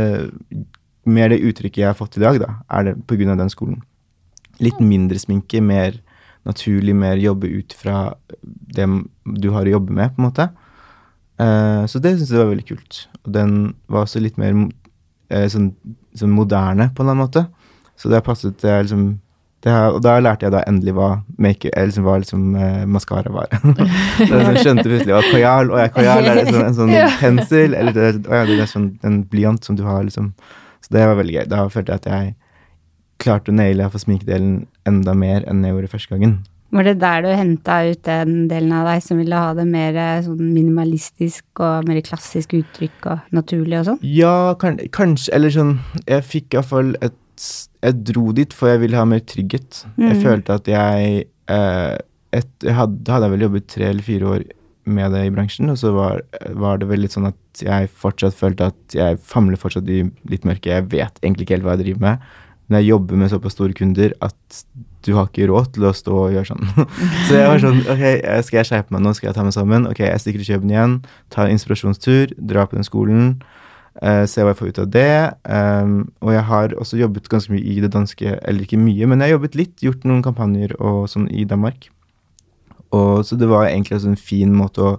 mer det uttrykket jeg har fått i dag, da, er det av den skolen. Litt mindre sminke, mer naturlig, mer jobbe ut fra det du har å jobbe med, på en måte. Eh, så det syns jeg var veldig kult. Og den var også litt mer eh, sånn, sånn moderne, på en eller annen måte. Så det har passet det er liksom det Og da lærte jeg da endelig hva make, liksom, hva liksom, eh, maskara var. Da jeg skjønte plutselig at kajal og ja, kajal er liksom en sånn pensel, eller det, ja, det er sånn, en blyant som du har, liksom. Så det var veldig gøy. Da følte jeg at jeg klarte å naile for sminkedelen enda mer enn jeg gjorde første gangen. Var det der du henta ut den delen av deg som ville ha det mer eh, sånn minimalistisk og mer klassisk uttrykk og naturlig og sånn? Ja, kan, kanskje Eller sånn Jeg fikk iallfall et Jeg dro dit for jeg ville ha mer trygghet. Jeg Mhm. følte at jeg eh, et, jeg hadde, hadde jeg vel jobbet tre eller fire år med det i bransjen, og så var, var det vel litt sånn at jeg fortsatt følte at jeg famler fortsatt i litt mørke. Jeg vet egentlig ikke helt hva jeg driver med. Men jeg jobber med såpass store kunder at du har ikke råd til å stå og gjøre sånn. så jeg var sånn Ok, skal jeg skjerpe meg nå? Skal jeg ta meg sammen? Ok, jeg stikker til Kjøben igjen. Tar inspirasjonstur. Drar på den skolen. Uh, se hva jeg får ut av det. Um, og jeg har også jobbet ganske mye i det danske, eller ikke mye, men jeg har jobbet litt. Gjort noen kampanjer og sånn i Danmark. Og Så det var egentlig også en fin måte å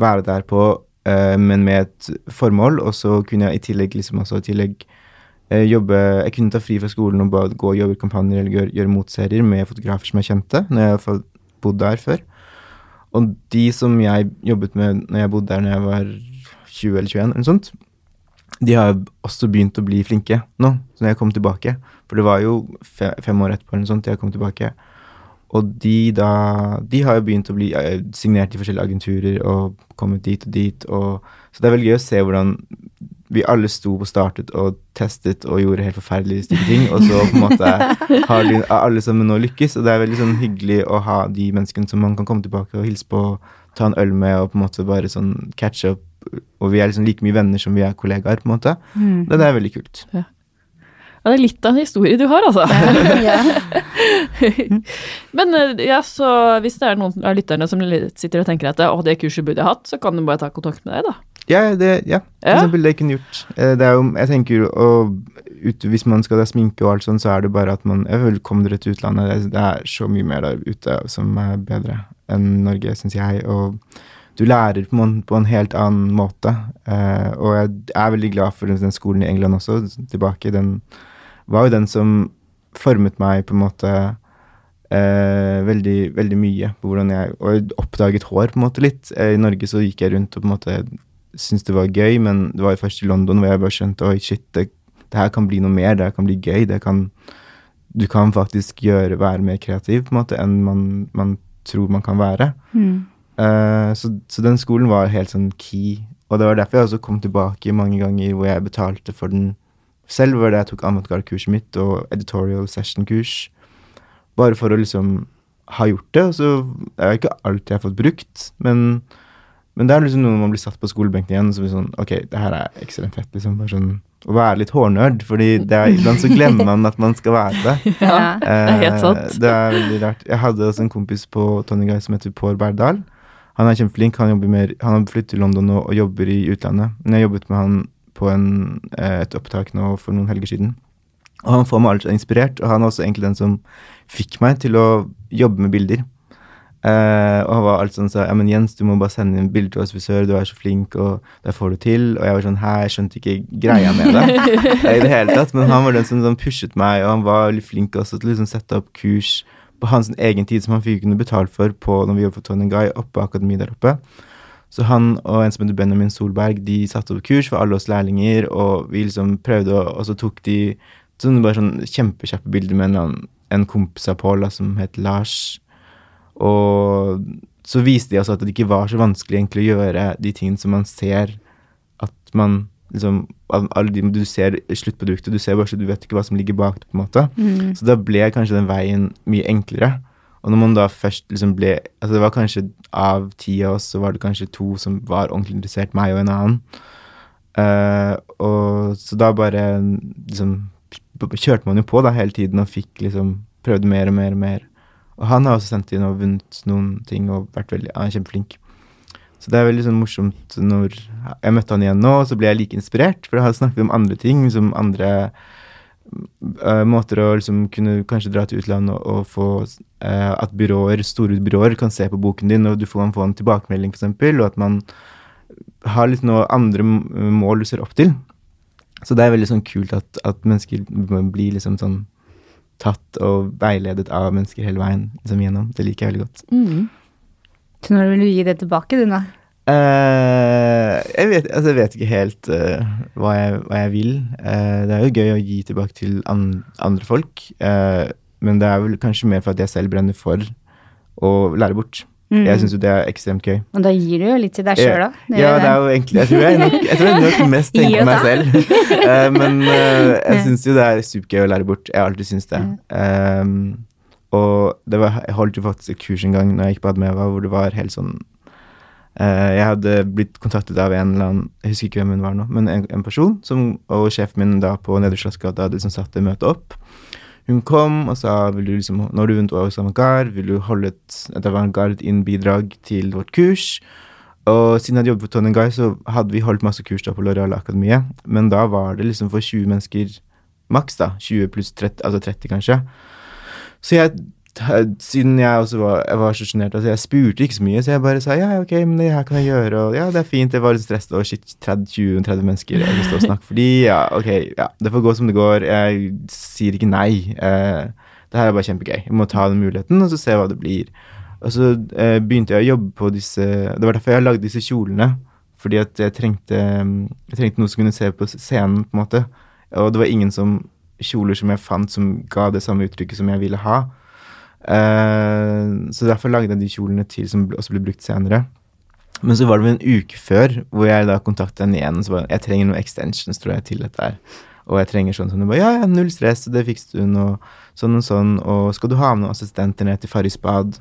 være der på, uh, men med et formål. Og så kunne jeg i tillegg liksom også i tillegg jobbe Jeg kunne ta fri fra skolen og bare gå og jobbe i kampanjer eller gjøre, gjøre motserier med fotografer som jeg kjente, når jeg har bodd der før. Og de som jeg jobbet med når jeg bodde der når jeg var 20 eller 21, eller noe sånt, de har også begynt å bli flinke nå, når jeg kom tilbake. For det var jo fem år etterpå eller noe sånt jeg kom tilbake. Og de da De har jo begynt å bli eh, signert i forskjellige agenturer og kommet dit og dit. Og, så det er veldig gøy å se hvordan vi alle sto og startet og testet og gjorde helt forferdelige stygge ting, og så på en måte har de, alle sammen nå lykkes. Og det er veldig sånn hyggelig å ha de menneskene som man kan komme tilbake og hilse på, ta en øl med og på en måte bare sånn catch up. Og vi er liksom like mye venner som vi er kollegaer, på en måte. Mm. Det, det er veldig kult. Ja, det er litt av en historie du har, altså. ja. Men eh, ja, så hvis det er noen av lytterne som sitter og tenker at å, det kurset burde jeg hatt, så kan du bare ta kontakt med deg, da. Ja, det, ja. for Ja. eksempel det jeg kunne gjort. Eh, Det er jo, jeg tenker jo, ut, Hvis man skal da sminke og alt sånn, så er det bare at man er velkommen dere til utlandet. Det, det er så mye mer der ute som er bedre enn Norge, syns jeg. Og du lærer på en, på en helt annen måte. Eh, og jeg er veldig glad for den skolen i England også, tilbake. Den var jo den som formet meg på en måte eh, veldig, veldig mye på hvordan jeg Og oppdaget hår på en måte litt. Eh, I Norge så gikk jeg rundt og på en måte syntes det var gøy, men det var jo først i London hvor jeg bare skjønte oi, shit, det, det her kan bli noe mer, det her kan bli gøy. det kan du kan faktisk gjøre, være mer kreativ på en måte enn man, man tror man kan være. Mm. Uh, så, så, den skolen var helt sånn key. Og det var derfor jeg også kom tilbake mange ganger hvor jeg betalte for den selv, hvor jeg tok avantgarde-kurset mitt og editorial session-kurs. Bare for å liksom ha gjort det. Og så er det ikke alt jeg har fått brukt, men, men det er liksom noe når man blir satt på skolebenken igjen, så blir det sånn Ok, det her er ekstremt fett, liksom. Bare sånn å være litt hårnerd, fordi det er, iblant så glemmer man at man skal være det. Ja, det er helt sant. Eh, det er veldig rart. Jeg hadde også en kompis på Tony Guy som heter Pår Berdal. Han er kjempeflink. Han, mer, han har flyttet til London og, og, jobber i utlandet. Men jeg jobbet med han på en, eh, et opptak nå for noen helger siden. Og han får meg alltid inspirert, og han er også egentlig den som fikk meg til å jobbe med bilder. Uh, og han var alt sånn så, ja, men Jens, du må bare sende inn bilde til oss frisør, du er så flink, og det får du til. Og jeg var sånn, hæ, jeg skjønte ikke greia med det i det hele tatt. Men han var den som sånn, pushet meg, og han var litt flink også til å liksom, sette opp kurs på hans egen tid, som han fikk kunne betalt for på, når vi jobbet for Tony Guy, oppe på akademiet der oppe. Så han og en som heter Benjamin Solberg, de satte opp kurs for alle oss lærlinger, og vi liksom prøvde, å, og så tok de sånn, bare sånn kjempekjappe bilder med en, en kompis av Pål som het Lars og så viste de altså at det ikke var så vanskelig egentlig å gjøre de tingene som man ser at man liksom alle de, Du ser sluttproduktet, du ser bare så du vet ikke hva som ligger bak det, på en måte. Mm. Så da ble kanskje den veien mye enklere. Og når man da først liksom ble Altså det var kanskje av ti av oss, så var det kanskje to som var ordentlig interessert, meg og en annen. Uh, og så da bare liksom kjørte man jo på da hele tiden og fikk liksom Prøvde mer og mer og mer. Og han har også sendt inn og vunnet noen ting og vært veldig, han er kjempeflink. Så det er veldig sånn morsomt når jeg møtte han igjen nå, så ble jeg like inspirert. For da snakket om andre ting, som andre uh, måter å liksom kunne kanskje dra til utlandet og, og få uh, At byråer, store byråer kan se på boken din, og du får, får en tilbakemelding, f.eks., og at man har litt noe andre mål du ser opp til. Så det er veldig sånn kult at, at mennesker blir liksom sånn tatt og veiledet av mennesker hele veien liksom gjennom. Det liker jeg veldig godt. Mm. Så når vil du gi det tilbake, du nå? Uh, jeg, vet, altså, jeg, vet, ikke helt uh, hva, jeg, hva, jeg, vil. Uh, det er jo gøy å gi tilbake til an, andre folk, men det er vel kanskje mer for at jeg selv brenner for å lære bort. Mm. Jeg syns jo det er ekstremt gøy. Og da gir du jo litt til deg sjøl, da? Ja, det er jo egentlig Jeg tror jeg nok, jeg tror jeg nok mest tenker på meg selv. uh, men uh, jeg syns jo det er supergøy å lære bort. Jeg har alltid syntes det. Um, og det var, jeg holdt jo faktisk et kurs en gang når jeg gikk på Admeva, hvor det var helt sånn uh, Jeg hadde blitt kontaktet av en eller annen Jeg husker ikke hvem hun var nå, men en, en person som, og sjefen min da på Nedre Slottsgata hadde liksom satt det møtet opp. Hun kom og sa vil du liksom, når du vant Årets avantgarde, vil du holde et, et avantgarde-inn-bidrag til vårt kurs. Og siden jeg hadde jobbet for Tony Guy, så hadde vi holdt masse kurs da på Loreal Akademiet. Men da var det liksom for 20 mennesker maks, da. 20 pluss 30, altså 30 kanskje. Så jeg siden jeg også var, jeg var så sjenert, altså jeg spurte ikke så mye, så jeg bare sa ja, ok, men det her kan jeg gjøre, og ja, det er fint, det var litt stress, og shit, 30-20-30 mennesker jeg vil stå og snakke for de, ja, ok, ja, det får gå som det går, jeg sier ikke nei, eh, det her er bare kjempegøy, jeg må ta den muligheten, og så se hva det blir. Og så eh, begynte jeg å jobbe på disse, det var derfor jeg lagde disse kjolene, fordi at jeg trengte, jeg trengte noe som kunne se på scenen, på en måte, og det var ingen som, kjoler som jeg fant som ga det samme uttrykket som jeg ville ha. Uh, så derfor lagde jeg de kjolene til som også ble brukt senere. Men så var det vel en uke før hvor jeg da kontaktet henne igjen. Så bare, jeg trenger noen extensions tror jeg, til dette her. Og jeg trenger sånn sånn. Hun bare, ja, ja, null stress, det fikset hun, og sånn og sånn. Og skal du ha med noen assistenter ned til Farris bad?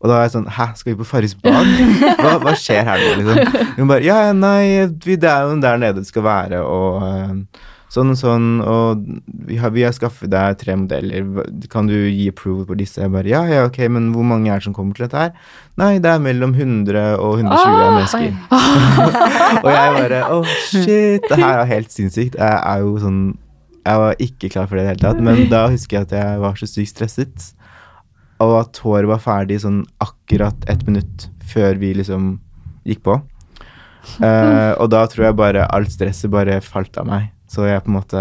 Og da er jeg sånn Hæ, skal vi på Farris bad? Hva, hva, skjer her nå, liksom? Hun bare Ja, nei, det er jo der nede det skal være, og uh, sånn og sånn, og vi har, vi har skaffet deg tre modeller, kan du gi approval på disse? Jeg bare ja, ja, ok, men hvor mange er det som kommer til dette her? Nei, det er mellom 100 og 120 oh, mennesker. og jeg bare oh shit, det her er helt sinnssykt. Jeg er jo sånn Jeg var ikke klar for det i det hele tatt, men da husker jeg at jeg var så sykt stresset. Og at håret var ferdig sånn akkurat ett minutt før vi liksom gikk på. Uh, og da tror jeg bare alt stresset bare falt av meg. Så jeg på en måte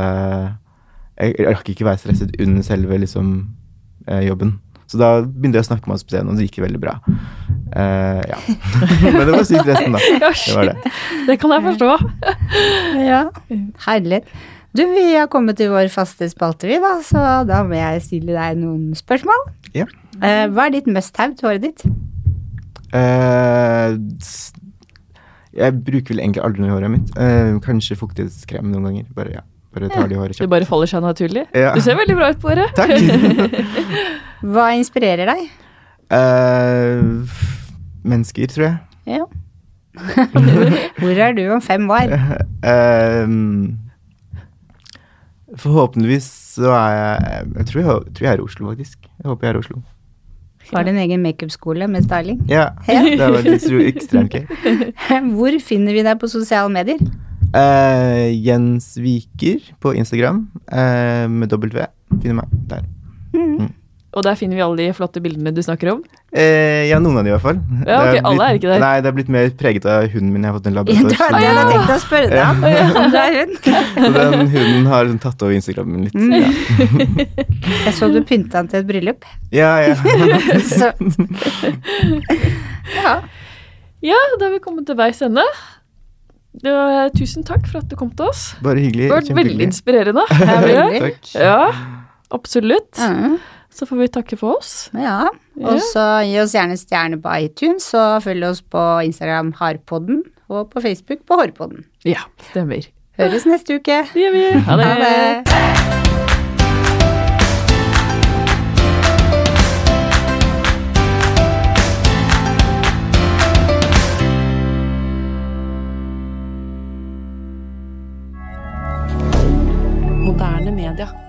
Jeg, jeg rakk ikke være stresset under selve liksom eh, jobben. Så da begynte jeg å snakke med scenen, og det gikk veldig bra. Eh, ja. Men det var sykt resten, da. Det var det. Det kan jeg forstå. Ja, herlig. Du, vi har kommet til vår faste spalte, vi, da, så da må jeg stille deg noen spørsmål. Ja. Eh, hva er ditt must-have til håret ditt? Eh, s- jeg bruker vel egentlig aldri noe i håret mitt. Eh, kanskje fuktighetskrem noen ganger. Bare, ja. bare tar det i håret Det bare faller seg naturlig. Ja. Du ser veldig bra ut på håret. Takk. Hva inspirerer deg? Eh, mennesker, tror jeg. Ja. Hvor er du om fem år? Ehm, forhåpentligvis så er jeg Jeg tror jeg, tror jeg er i Oslo, faktisk. Jeg håper jeg er i Oslo. Har du en egen makeupskole med styling? Ja, det var litt ekstremt gøy. Hvor finner vi deg på sosiale medier? Uh, Jens Viker på Instagram uh, med W. Finner meg der. Og der finner vi alle de flotte bildene du snakker om. Eh, ja, noen av de i hvert fall. Ja, ok, Det alle er ikke der. Nei, det er blitt mer preget av hunden min. Jeg har fått en Det labrador. det jeg hadde tenkt å spørre deg om. Om du er hund. så den hunden har tatt over Instagramen min litt. Mm. Jeg så du pynta den til et bryllup. Ja, ja. Søtt. Ja. Ja, da har vi kommet til veis ende. Det var, tusen takk for at du kom til oss. Bare hyggelig. Det har vært veldig inspirerende. inspirerende. Veldig. Takk. Ja, absolutt. Mm. Så får vi takke for oss. Ja, og så gi oss gjerne stjerne på iTunes, og følg oss på Instagram Harpodden, og på Facebook på Hårpodden. Ja, stemmer. Høres neste uke. Det gjør vi. Ha det. Ha det. Moderne media.